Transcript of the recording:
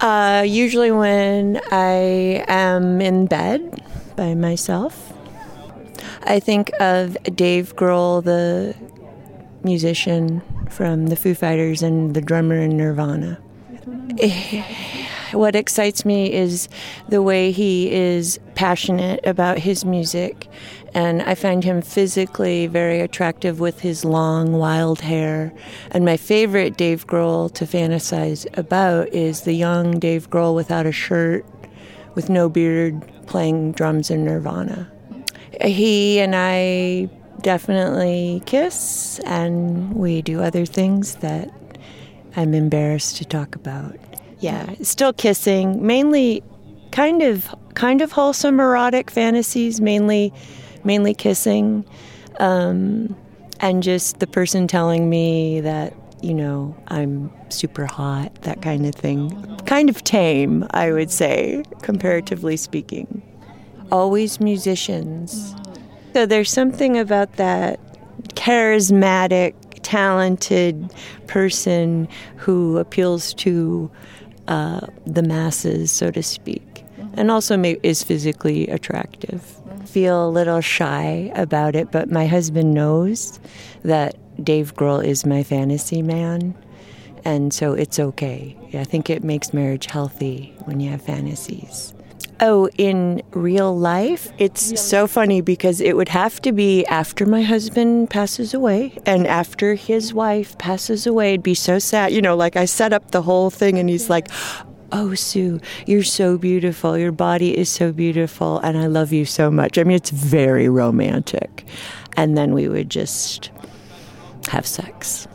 Uh, usually when I am in bed by myself. I think of Dave Grohl, the musician from the Foo Fighters and the drummer in Nirvana. What excites me is the way he is passionate about his music, and I find him physically very attractive with his long, wild hair. And my favorite Dave Grohl to fantasize about is the young Dave Grohl without a shirt, with no beard, playing drums in Nirvana. He and I definitely kiss, and we do other things that I'm embarrassed to talk about. Yeah, still kissing, mainly kind of kind of wholesome erotic fantasies, mainly mainly kissing. Um, and just the person telling me that, you know, I'm super hot, that kind of thing. Kind of tame, I would say, comparatively speaking. Always musicians. So there's something about that charismatic, talented person who appeals to uh, the masses, so to speak, and also may- is physically attractive. Feel a little shy about it, but my husband knows that Dave Grohl is my fantasy man, and so it's okay. I think it makes marriage healthy when you have fantasies. Oh, in real life, it's so funny because it would have to be after my husband passes away and after his wife passes away. It'd be so sad. You know, like I set up the whole thing and he's like, Oh, Sue, you're so beautiful. Your body is so beautiful and I love you so much. I mean, it's very romantic. And then we would just have sex.